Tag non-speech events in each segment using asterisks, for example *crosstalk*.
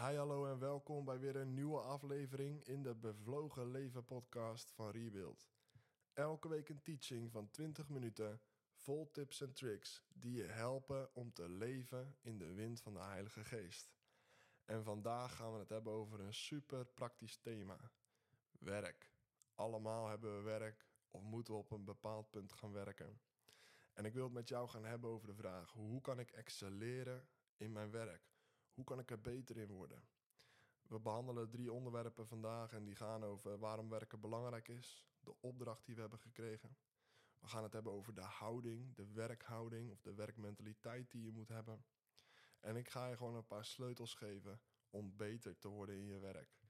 Hi, hallo en welkom bij weer een nieuwe aflevering in de Bevlogen Leven podcast van Rebuild. Elke week een teaching van 20 minuten vol tips en tricks die je helpen om te leven in de wind van de Heilige Geest. En vandaag gaan we het hebben over een super praktisch thema: werk. Allemaal hebben we werk of moeten we op een bepaald punt gaan werken. En ik wil het met jou gaan hebben over de vraag: hoe kan ik excelleren in mijn werk? Hoe kan ik er beter in worden? We behandelen drie onderwerpen vandaag en die gaan over waarom werken belangrijk is, de opdracht die we hebben gekregen. We gaan het hebben over de houding, de werkhouding of de werkmentaliteit die je moet hebben. En ik ga je gewoon een paar sleutels geven om beter te worden in je werk.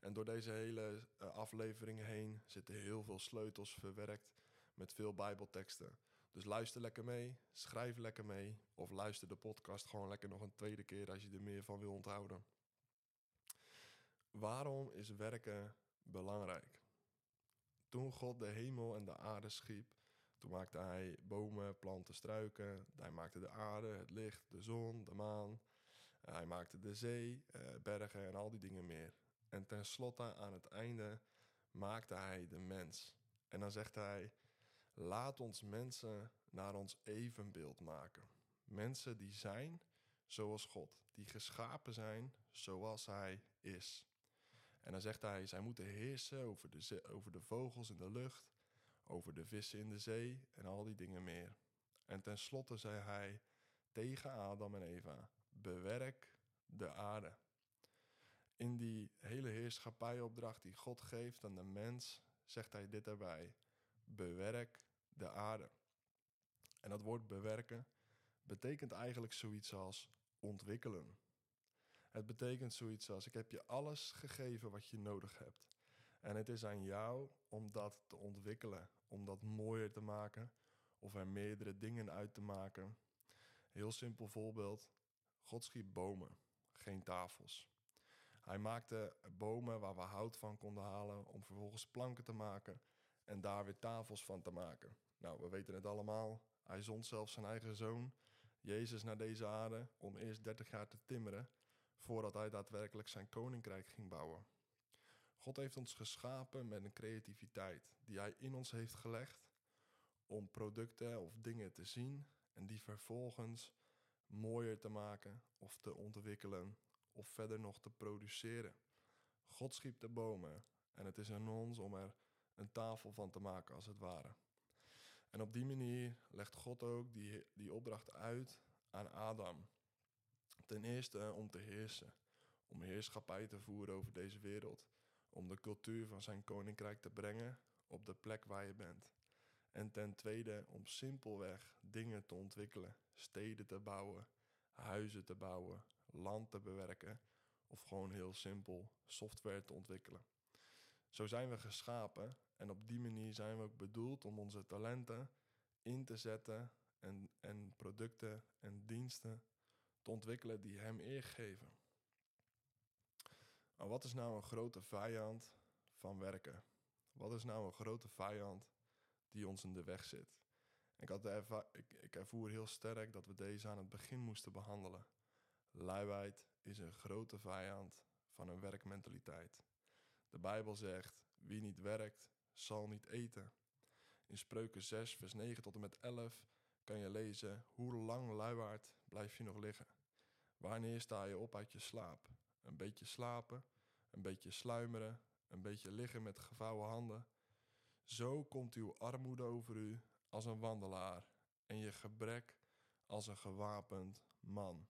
En door deze hele uh, aflevering heen zitten heel veel sleutels verwerkt met veel Bijbelteksten. Dus luister lekker mee, schrijf lekker mee of luister de podcast gewoon lekker nog een tweede keer als je er meer van wil onthouden. Waarom is werken belangrijk? Toen God de hemel en de aarde schiep, toen maakte hij bomen, planten, struiken. Hij maakte de aarde, het licht, de zon, de maan. Hij maakte de zee, eh, bergen en al die dingen meer. En tenslotte aan het einde maakte hij de mens. En dan zegt hij: Laat ons mensen naar ons evenbeeld maken. Mensen die zijn zoals God, die geschapen zijn zoals Hij is. En dan zegt hij: Zij moeten heersen over de, over de vogels in de lucht, over de vissen in de zee en al die dingen meer. En tenslotte zei hij tegen Adam en Eva: Bewerk de aarde. In die hele heerschapijopdracht die God geeft aan de mens, zegt hij dit erbij: Bewerk de aarde. En dat woord bewerken betekent eigenlijk zoiets als ontwikkelen. Het betekent zoiets als: ik heb je alles gegeven wat je nodig hebt. En het is aan jou om dat te ontwikkelen, om dat mooier te maken of er meerdere dingen uit te maken. Heel simpel voorbeeld: God schiep bomen, geen tafels. Hij maakte bomen waar we hout van konden halen om vervolgens planken te maken en daar weer tafels van te maken. Nou, we weten het allemaal. Hij zond zelfs zijn eigen zoon, Jezus, naar deze aarde om eerst 30 jaar te timmeren voordat hij daadwerkelijk zijn koninkrijk ging bouwen. God heeft ons geschapen met een creativiteit die hij in ons heeft gelegd om producten of dingen te zien en die vervolgens mooier te maken of te ontwikkelen of verder nog te produceren. God schiep de bomen en het is aan ons om er een tafel van te maken, als het ware. En op die manier legt God ook die, die opdracht uit aan Adam. Ten eerste om te heersen, om heerschappij te voeren over deze wereld, om de cultuur van zijn koninkrijk te brengen op de plek waar je bent. En ten tweede om simpelweg dingen te ontwikkelen, steden te bouwen, huizen te bouwen, land te bewerken of gewoon heel simpel software te ontwikkelen. Zo zijn we geschapen en op die manier zijn we ook bedoeld om onze talenten in te zetten en, en producten en diensten te ontwikkelen die Hem eer geven. Maar wat is nou een grote vijand van werken? Wat is nou een grote vijand die ons in de weg zit? Ik, had ik, ik ervoer heel sterk dat we deze aan het begin moesten behandelen. Luiheid is een grote vijand van een werkmentaliteit. De Bijbel zegt: wie niet werkt, zal niet eten. In Spreuken 6, vers 9 tot en met 11 kan je lezen: Hoe lang luiwaard blijf je nog liggen? Wanneer sta je op uit je slaap? Een beetje slapen, een beetje sluimeren, een beetje liggen met gevouwen handen. Zo komt uw armoede over u als een wandelaar en je gebrek als een gewapend man.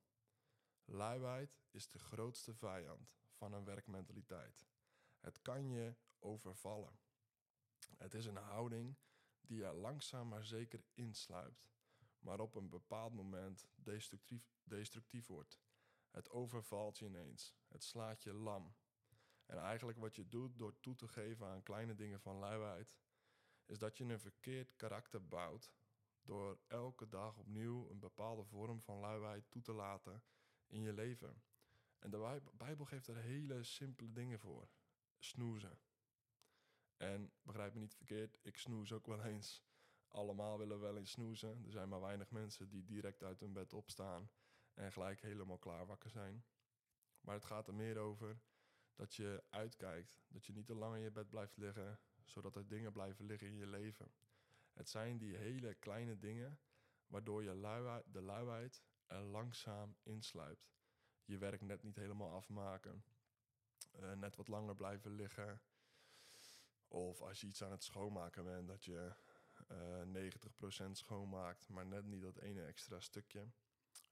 Luiheid is de grootste vijand van een werkmentaliteit. Het kan je overvallen. Het is een houding die er langzaam maar zeker insluipt, maar op een bepaald moment destructief, destructief wordt. Het overvalt je ineens, het slaat je lam. En eigenlijk wat je doet door toe te geven aan kleine dingen van luiheid, is dat je een verkeerd karakter bouwt door elke dag opnieuw een bepaalde vorm van luiheid toe te laten in je leven. En de Bijbel geeft er hele simpele dingen voor. Snoezen. En begrijp me niet verkeerd, ik snoes ook wel eens. Allemaal willen wel eens snoezen. Er zijn maar weinig mensen die direct uit hun bed opstaan en gelijk helemaal klaar wakker zijn. Maar het gaat er meer over dat je uitkijkt. Dat je niet te lang in je bed blijft liggen, zodat er dingen blijven liggen in je leven. Het zijn die hele kleine dingen waardoor je luiheid, de luiheid er langzaam insluipt. Je werk net niet helemaal afmaken. Eh, net wat langer blijven liggen. Of als je iets aan het schoonmaken bent, dat je eh 90% schoonmaakt, maar net niet dat ene extra stukje.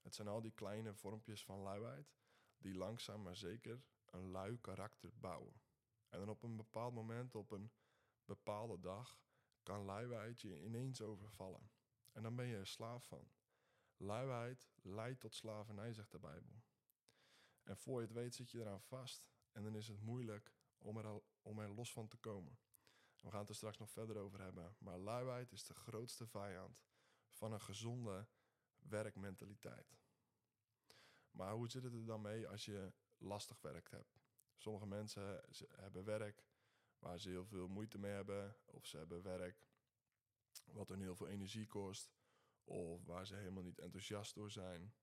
Het zijn al die kleine vormpjes van luiheid die langzaam maar zeker een lui karakter bouwen. En dan op een bepaald moment, op een bepaalde dag, kan luiheid je ineens overvallen. En dan ben je er slaaf van. Luiheid leidt tot slavernij, zegt de Bijbel. En voor je het weet zit je eraan vast. En dan is het moeilijk om er, al, om er los van te komen. We gaan het er straks nog verder over hebben. Maar luiheid is de grootste vijand van een gezonde werkmentaliteit. Maar hoe zit het er dan mee als je lastig werk hebt? Sommige mensen hebben werk waar ze heel veel moeite mee hebben. Of ze hebben werk wat hun heel veel energie kost. Of waar ze helemaal niet enthousiast door zijn.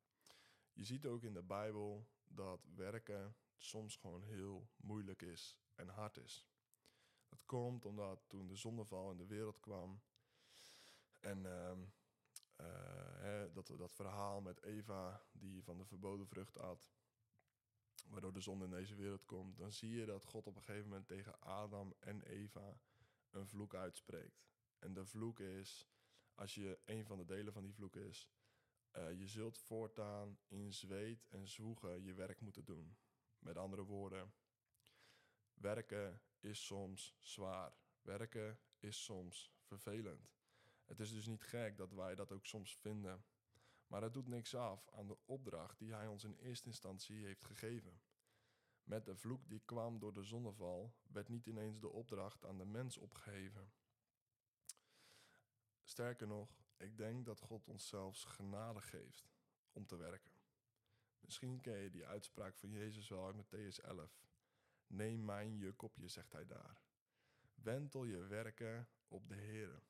Je ziet ook in de Bijbel dat werken soms gewoon heel moeilijk is en hard is. Dat komt omdat toen de zondeval in de wereld kwam en ehm, eh, hè, dat, dat verhaal met Eva die van de verboden vrucht at, waardoor de zonde in deze wereld komt, dan zie je dat God op een gegeven moment tegen Adam en Eva een vloek uitspreekt. En de vloek is, als je een van de delen van die vloek is, eh, je zult voortaan in zweet en zwoegen je werk moeten doen. Met andere woorden, werken is soms zwaar. Werken is soms vervelend. Het is dus niet gek dat wij dat ook soms vinden. Maar het doet niks af aan de opdracht die hij ons in eerste instantie heeft gegeven. Met de vloek die kwam door de zonneval werd niet ineens de opdracht aan de mens opgeheven. Sterker nog, ik denk dat God ons zelfs genade geeft om te werken. Misschien ken je die uitspraak van Jezus wel uit Matthäus 11. Neem mijn juk op je, zegt hij daar. Wentel je werken op de Heer.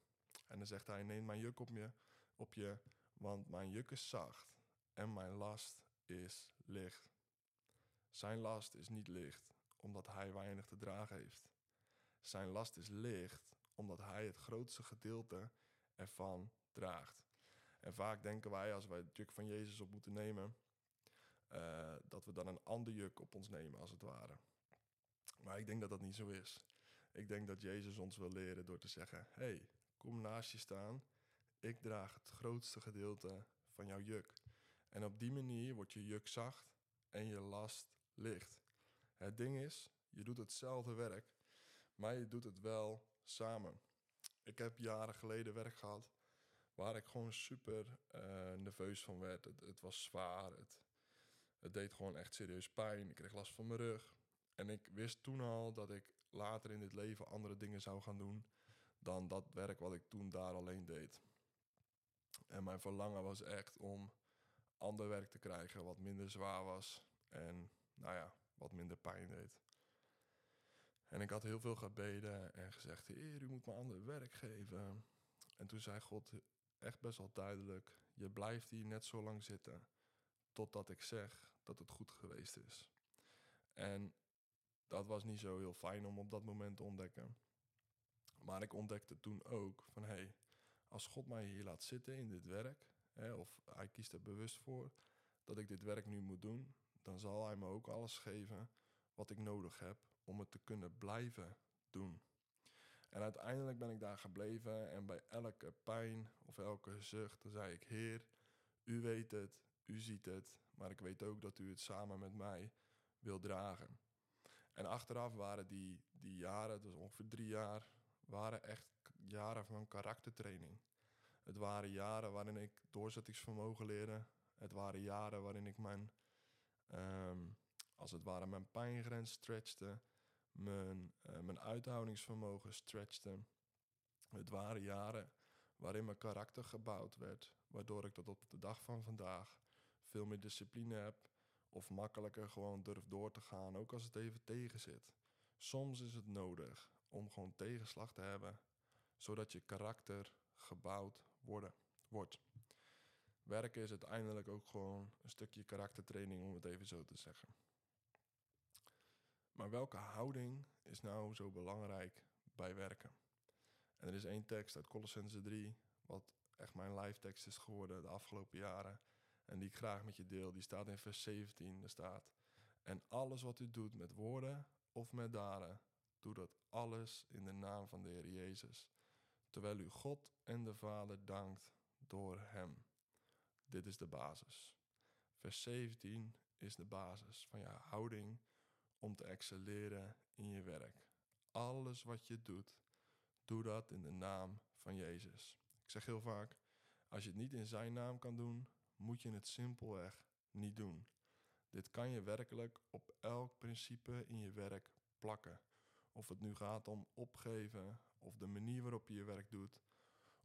En dan zegt hij, neem mijn juk op je, op je, want mijn juk is zacht en mijn last is licht. Zijn last is niet licht, omdat hij weinig te dragen heeft. Zijn last is licht, omdat hij het grootste gedeelte ervan draagt. En vaak denken wij, als wij het juk van Jezus op moeten nemen, uh, dat we dan een ander juk op ons nemen, als het ware. Maar ik denk dat dat niet zo is. Ik denk dat Jezus ons wil leren door te zeggen: hey, kom naast je staan. Ik draag het grootste gedeelte van jouw juk. En op die manier wordt je juk zacht en je last licht. Het ding is, je doet hetzelfde werk, maar je doet het wel samen. Ik heb jaren geleden werk gehad waar ik gewoon super uh, nerveus van werd. Het, het was zwaar, het, het deed gewoon echt serieus pijn. Ik kreeg last van mijn rug. En ik wist toen al dat ik later in dit leven andere dingen zou gaan doen dan dat werk wat ik toen daar alleen deed. En mijn verlangen was echt om ander werk te krijgen wat minder zwaar was en nou ja, wat minder pijn deed. En ik had heel veel gebeden en gezegd: Heer, u moet me ander werk geven. En toen zei God echt best wel duidelijk: Je blijft hier net zo lang zitten totdat ik zeg dat het goed geweest is. En dat was niet zo heel fijn om op dat moment te ontdekken. Maar ik ontdekte toen ook van hé, hey, als God mij hier laat zitten in dit werk, hè, of hij kiest er bewust voor dat ik dit werk nu moet doen, dan zal hij me ook alles geven wat ik nodig heb om het te kunnen blijven doen. En uiteindelijk ben ik daar gebleven en bij elke pijn of elke zucht, dan zei ik: Heer, u weet het, u ziet het, maar ik weet ook dat u het samen met mij wil dragen. En achteraf waren die, die jaren, dus ongeveer drie jaar, waren echt jaren van karaktertraining. Het waren jaren waarin ik doorzettingsvermogen leerde. Het waren jaren waarin ik mijn, um, als het ware, mijn pijngrens stretchte. Mijn, uh, mijn uithoudingsvermogen stretchte. Het waren jaren waarin mijn karakter gebouwd werd. Waardoor ik tot op de dag van vandaag veel meer discipline heb. Of makkelijker gewoon durf door te gaan, ook als het even tegen zit. Soms is het nodig om gewoon tegenslag te hebben, zodat je karakter gebouwd worden, wordt. Werken is uiteindelijk ook gewoon een stukje karaktertraining, om het even zo te zeggen. Maar welke houding is nou zo belangrijk bij werken? En er is één tekst uit Colossense 3, wat echt mijn live tekst is geworden de afgelopen jaren. En die ik graag met je deel. Die staat in vers 17. Er staat: En alles wat u doet met woorden of met daden, doe dat alles in de naam van de Heer Jezus. Terwijl u God en de Vader dankt door Hem. Dit is de basis. Vers 17 is de basis van je houding om te excelleren in je werk. Alles wat je doet, doe dat in de naam van Jezus. Ik zeg heel vaak: als je het niet in Zijn naam kan doen, moet je het simpelweg niet doen. Dit kan je werkelijk op elk principe in je werk plakken. Of het nu gaat om opgeven, of de manier waarop je je werk doet,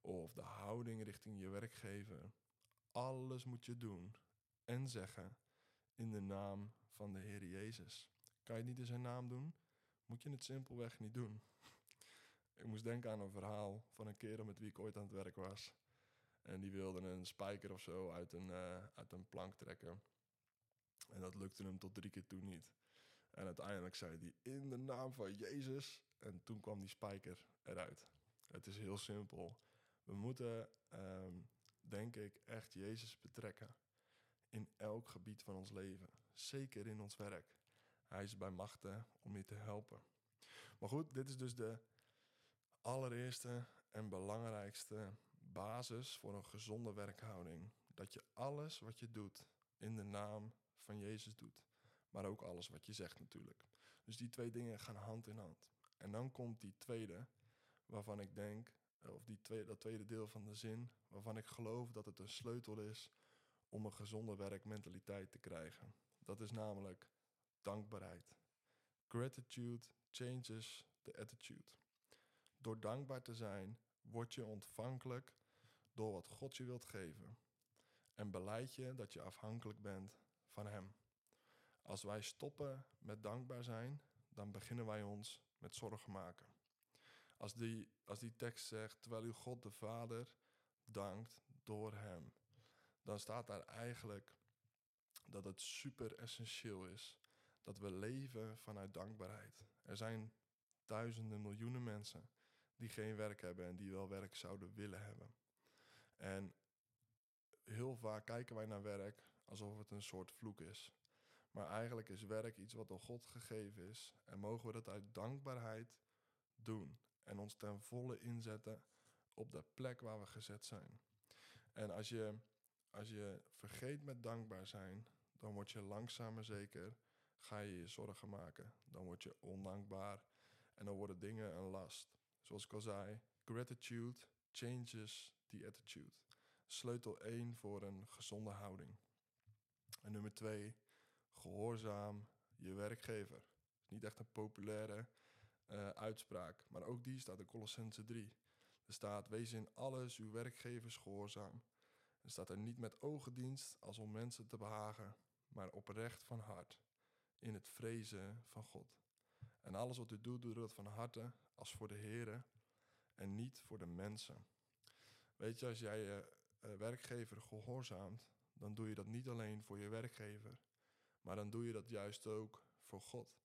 of de houding richting je werkgever. Alles moet je doen en zeggen in de naam van de Heer Jezus. Kan je het niet in zijn naam doen, moet je het simpelweg niet doen. *laughs* Ik moest denken aan een verhaal van een kerel met wie ik ooit aan het werk was. En die wilde een spijker of zo uit een, uh, uit een plank trekken. En dat lukte hem tot drie keer toe niet. En uiteindelijk zei hij in de naam van Jezus. En toen kwam die spijker eruit. Het is heel simpel. We moeten, um, denk ik, echt Jezus betrekken. In elk gebied van ons leven. Zeker in ons werk. Hij is bij machten om je te helpen. Maar goed, dit is dus de allereerste en belangrijkste basis voor een gezonde werkhouding. Dat je alles wat je doet in de naam van Jezus doet. Maar ook alles wat je zegt natuurlijk. Dus die twee dingen gaan hand in hand. En dan komt die tweede, waarvan ik denk, of die tweede, dat tweede deel van de zin, waarvan ik geloof dat het een sleutel is om een gezonde werkmentaliteit te krijgen. Dat is namelijk dankbaarheid. Gratitude changes the attitude. Door dankbaar te zijn, word je ontvankelijk door wat God je wilt geven. En beleid je dat je afhankelijk bent van Hem. Als wij stoppen met dankbaar zijn, dan beginnen wij ons met zorgen maken. Als die, als die tekst zegt, terwijl u God de Vader dankt door Hem, dan staat daar eigenlijk dat het super essentieel is dat we leven vanuit dankbaarheid. Er zijn duizenden, miljoenen mensen die geen werk hebben en die wel werk zouden willen hebben. En heel vaak kijken wij naar werk alsof het een soort vloek is. Maar eigenlijk is werk iets wat door God gegeven is. En mogen we dat uit dankbaarheid doen. En ons ten volle inzetten op de plek waar we gezet zijn. En als je, als je vergeet met dankbaar zijn, dan word je langzaam zeker, ga je je zorgen maken. Dan word je ondankbaar en dan worden dingen een last. Zoals ik al zei, gratitude changes the attitude. Sleutel 1 voor een gezonde houding. En nummer 2, gehoorzaam je werkgever. Niet echt een populaire uh, uitspraak, maar ook die staat in Colossense 3. Er staat, wees in alles uw werkgevers gehoorzaam. Er staat er niet met ogendienst als om mensen te behagen, maar oprecht van hart, in het vrezen van God. En alles wat u doet, doe dat van harte als voor de Here en niet voor de mensen. Weet je, als jij je uh, werkgever gehoorzaamt, dan doe je dat niet alleen voor je werkgever, maar dan doe je dat juist ook voor God.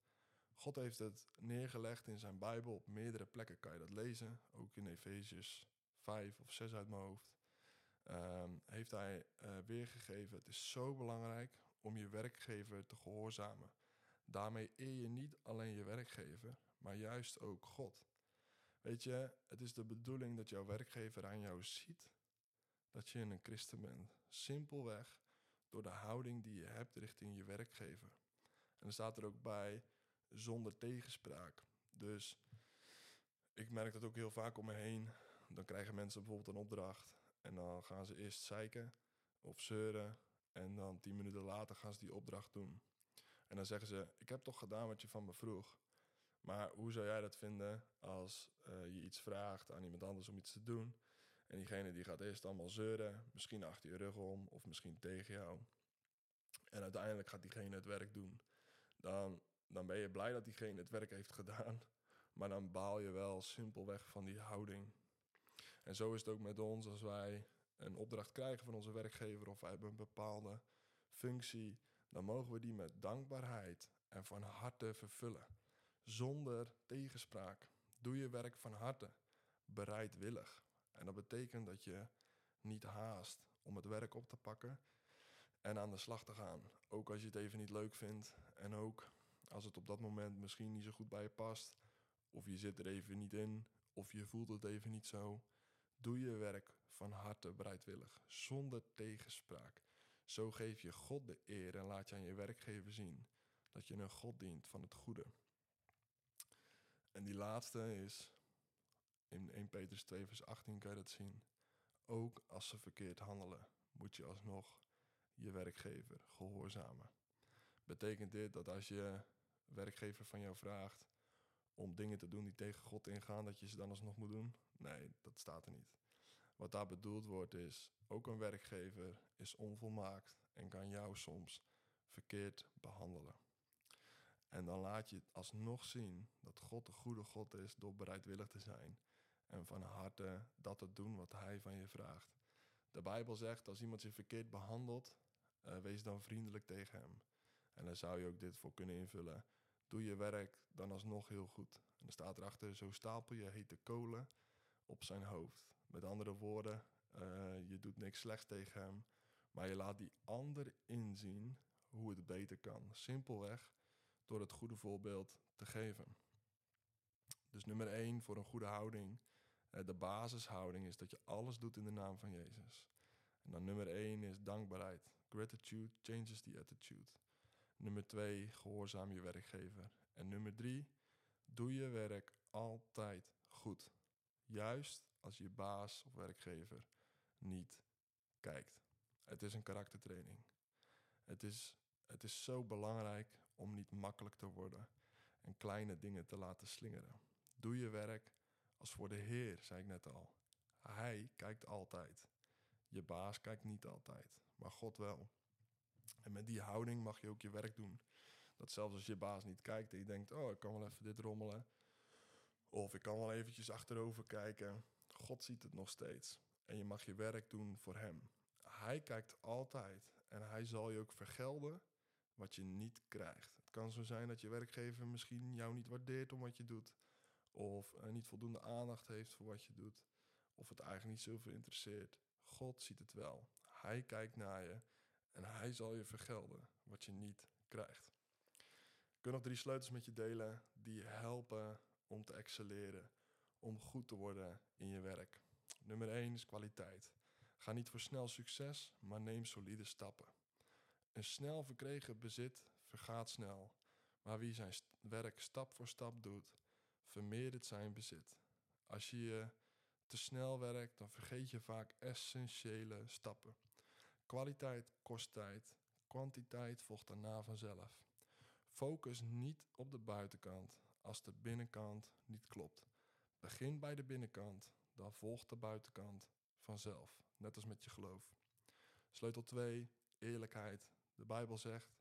God heeft het neergelegd in zijn Bijbel. Op meerdere plekken kan je dat lezen. Ook in Efeziërs 5 of 6 uit mijn hoofd. Um, heeft hij uh, weergegeven. Het is zo belangrijk om je werkgever te gehoorzamen. Daarmee eer je niet alleen je werkgever, maar juist ook God. Weet je, het is de bedoeling dat jouw werkgever aan jou ziet dat je een christen bent. Simpelweg door de houding die je hebt richting je werkgever. En dan staat er ook bij zonder tegenspraak. Dus ik merk dat ook heel vaak om me heen. Dan krijgen mensen bijvoorbeeld een opdracht en dan gaan ze eerst zeiken of zeuren en dan tien minuten later gaan ze die opdracht doen. En dan zeggen ze: Ik heb toch gedaan wat je van me vroeg. Maar hoe zou jij dat vinden als uh, je iets vraagt aan iemand anders om iets te doen? En diegene die gaat eerst allemaal zeuren, misschien achter je rug om of misschien tegen jou. En uiteindelijk gaat diegene het werk doen. Dan, dan ben je blij dat diegene het werk heeft gedaan. *laughs* Maar dan baal je wel simpelweg van die houding. En zo is het ook met ons als wij een opdracht krijgen van onze werkgever of wij hebben een bepaalde functie dan mogen we die met dankbaarheid en van harte vervullen, zonder tegenspraak. Doe je werk van harte, bereidwillig. En dat betekent dat je niet haast om het werk op te pakken en aan de slag te gaan. Ook als je het even niet leuk vindt en ook als het op dat moment misschien niet zo goed bij je past, of je zit er even niet in, of je voelt het even niet zo. Doe je werk van harte bereidwillig, zonder tegenspraak. Zo geef je God de eer en laat je aan je werkgever zien dat je een God dient van het goede. En die laatste is, in 1 Petrus 2 vers 18 kan je dat zien. Ook als ze verkeerd handelen, moet je alsnog je werkgever gehoorzamen. Betekent dit dat als je werkgever van jou vraagt om dingen te doen die tegen God ingaan, dat je ze dan alsnog moet doen? Nee, dat staat er niet. Wat daar bedoeld wordt is, ook een werkgever is onvolmaakt en kan jou soms verkeerd behandelen. En dan laat je alsnog zien dat God de goede God is door bereidwillig te zijn en van harte dat te doen wat Hij van je vraagt. De Bijbel zegt, als iemand je verkeerd behandelt, uh, wees dan vriendelijk tegen hem. En daar zou je ook dit voor kunnen invullen. Doe je werk dan alsnog heel goed. En er staat erachter, zo stapel je hete kolen op zijn hoofd. Met andere woorden, uh, je doet niks slechts tegen hem, maar je laat die ander inzien hoe het beter kan. Simpelweg door het goede voorbeeld te geven. Dus nummer één voor een goede houding. Uh, de basishouding is dat je alles doet in de naam van Jezus. En dan nummer één is dankbaarheid. Gratitude changes the attitude. Nummer twee, gehoorzaam je werkgever. En nummer drie, doe je werk altijd goed. Juist als je baas of werkgever niet kijkt. Het is een karaktertraining. Het is, het is zo belangrijk om niet makkelijk te worden en kleine dingen te laten slingeren. Doe je werk als voor de Heer, zei ik net al. Hij kijkt altijd. Je baas kijkt niet altijd, maar God wel. En met die houding mag je ook je werk doen. Dat zelfs als je baas niet kijkt en je denkt, oh, ik kan wel even dit rommelen. Of ik kan wel eventjes achterover kijken. God ziet het nog steeds. En je mag je werk doen voor Hem. Hij kijkt altijd en Hij zal je ook vergelden wat je niet krijgt. Het kan zo zijn dat je werkgever misschien jou niet waardeert om wat je doet. Of uh, niet voldoende aandacht heeft voor wat je doet. Of het eigenlijk niet zoveel interesseert. God ziet het wel. Hij kijkt naar je en hij zal je vergelden wat je niet krijgt. Ik kan nog drie sleutels met je delen die je helpen om te excelleren, om goed te worden in je werk. Nummer 1 is kwaliteit. Ga niet voor snel succes, maar neem solide stappen. Een snel verkregen bezit vergaat snel, maar wie zijn werk stap voor stap doet, vermeerdert zijn bezit. Als je je te snel werkt, dan vergeet je vaak essentiële stappen. Kwaliteit kost tijd, kwantiteit volgt daarna vanzelf. Focus niet op de buitenkant als de binnenkant niet klopt. Begin bij de binnenkant, dan volgt de buitenkant vanzelf, net als met je geloof. Sleutel 2, eerlijkheid. De Bijbel zegt: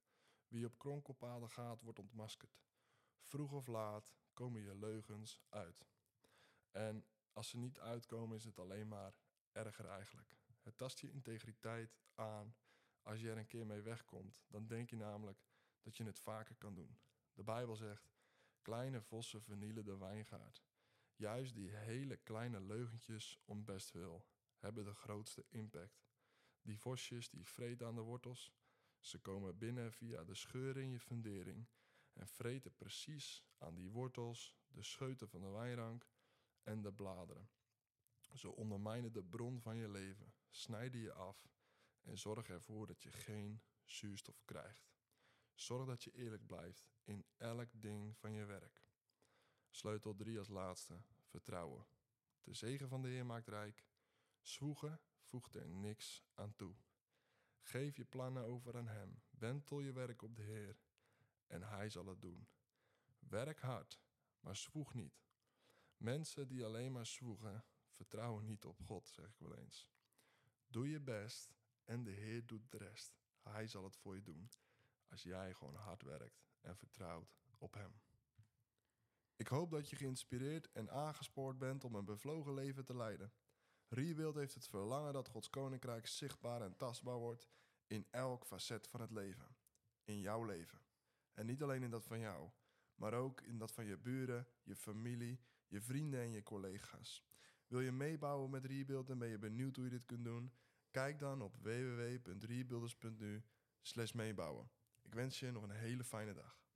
Wie op kronkelpaden gaat, wordt ontmaskerd. Vroeg of laat komen je leugens uit. En als ze niet uitkomen, is het alleen maar erger eigenlijk. Het tast je integriteit aan. Als je er een keer mee wegkomt, dan denk je namelijk dat je het vaker kan doen. De Bijbel zegt: kleine vossen vernielen de wijngaard. Juist die hele kleine leugentjes om hebben de grootste impact. Die vosjes die vreten aan de wortels, ze komen binnen via de scheuren in je fundering en vreten precies aan die wortels, de scheuten van de wijnrank en de bladeren. Ze ondermijnen de bron van je leven, snijden je af en zorgen ervoor dat je geen zuurstof krijgt. Zorg dat je eerlijk blijft in elk ding van je werk. Sleutel 3 als laatste: vertrouwen. De zegen van de Heer maakt rijk. Zwoegen voegt er niks aan toe. Geef je plannen over aan Hem. Wentel je werk op de Heer en Hij zal het doen. Werk hard, maar zwoeg niet. Mensen die alleen maar zwoegen, vertrouwen niet op God, zeg ik wel eens. Doe je best en de Heer doet de rest. Hij zal het voor je doen als jij gewoon hard werkt en vertrouwt op Hem. Ik hoop dat je geïnspireerd en aangespoord bent om een bevlogen leven te leiden. Rebuild heeft het verlangen dat Gods koninkrijk zichtbaar en tastbaar wordt in elk facet van het leven. in jouw leven. En niet alleen in dat van jou, maar ook in dat van je buren, je familie, je vrienden en je collega's. Wil je meebouwen met Rebuild en ben je benieuwd hoe je dit kunt doen? Kijk dan op www.rebuilders.nu meebouwen. Ik wens je nog een hele fijne dag.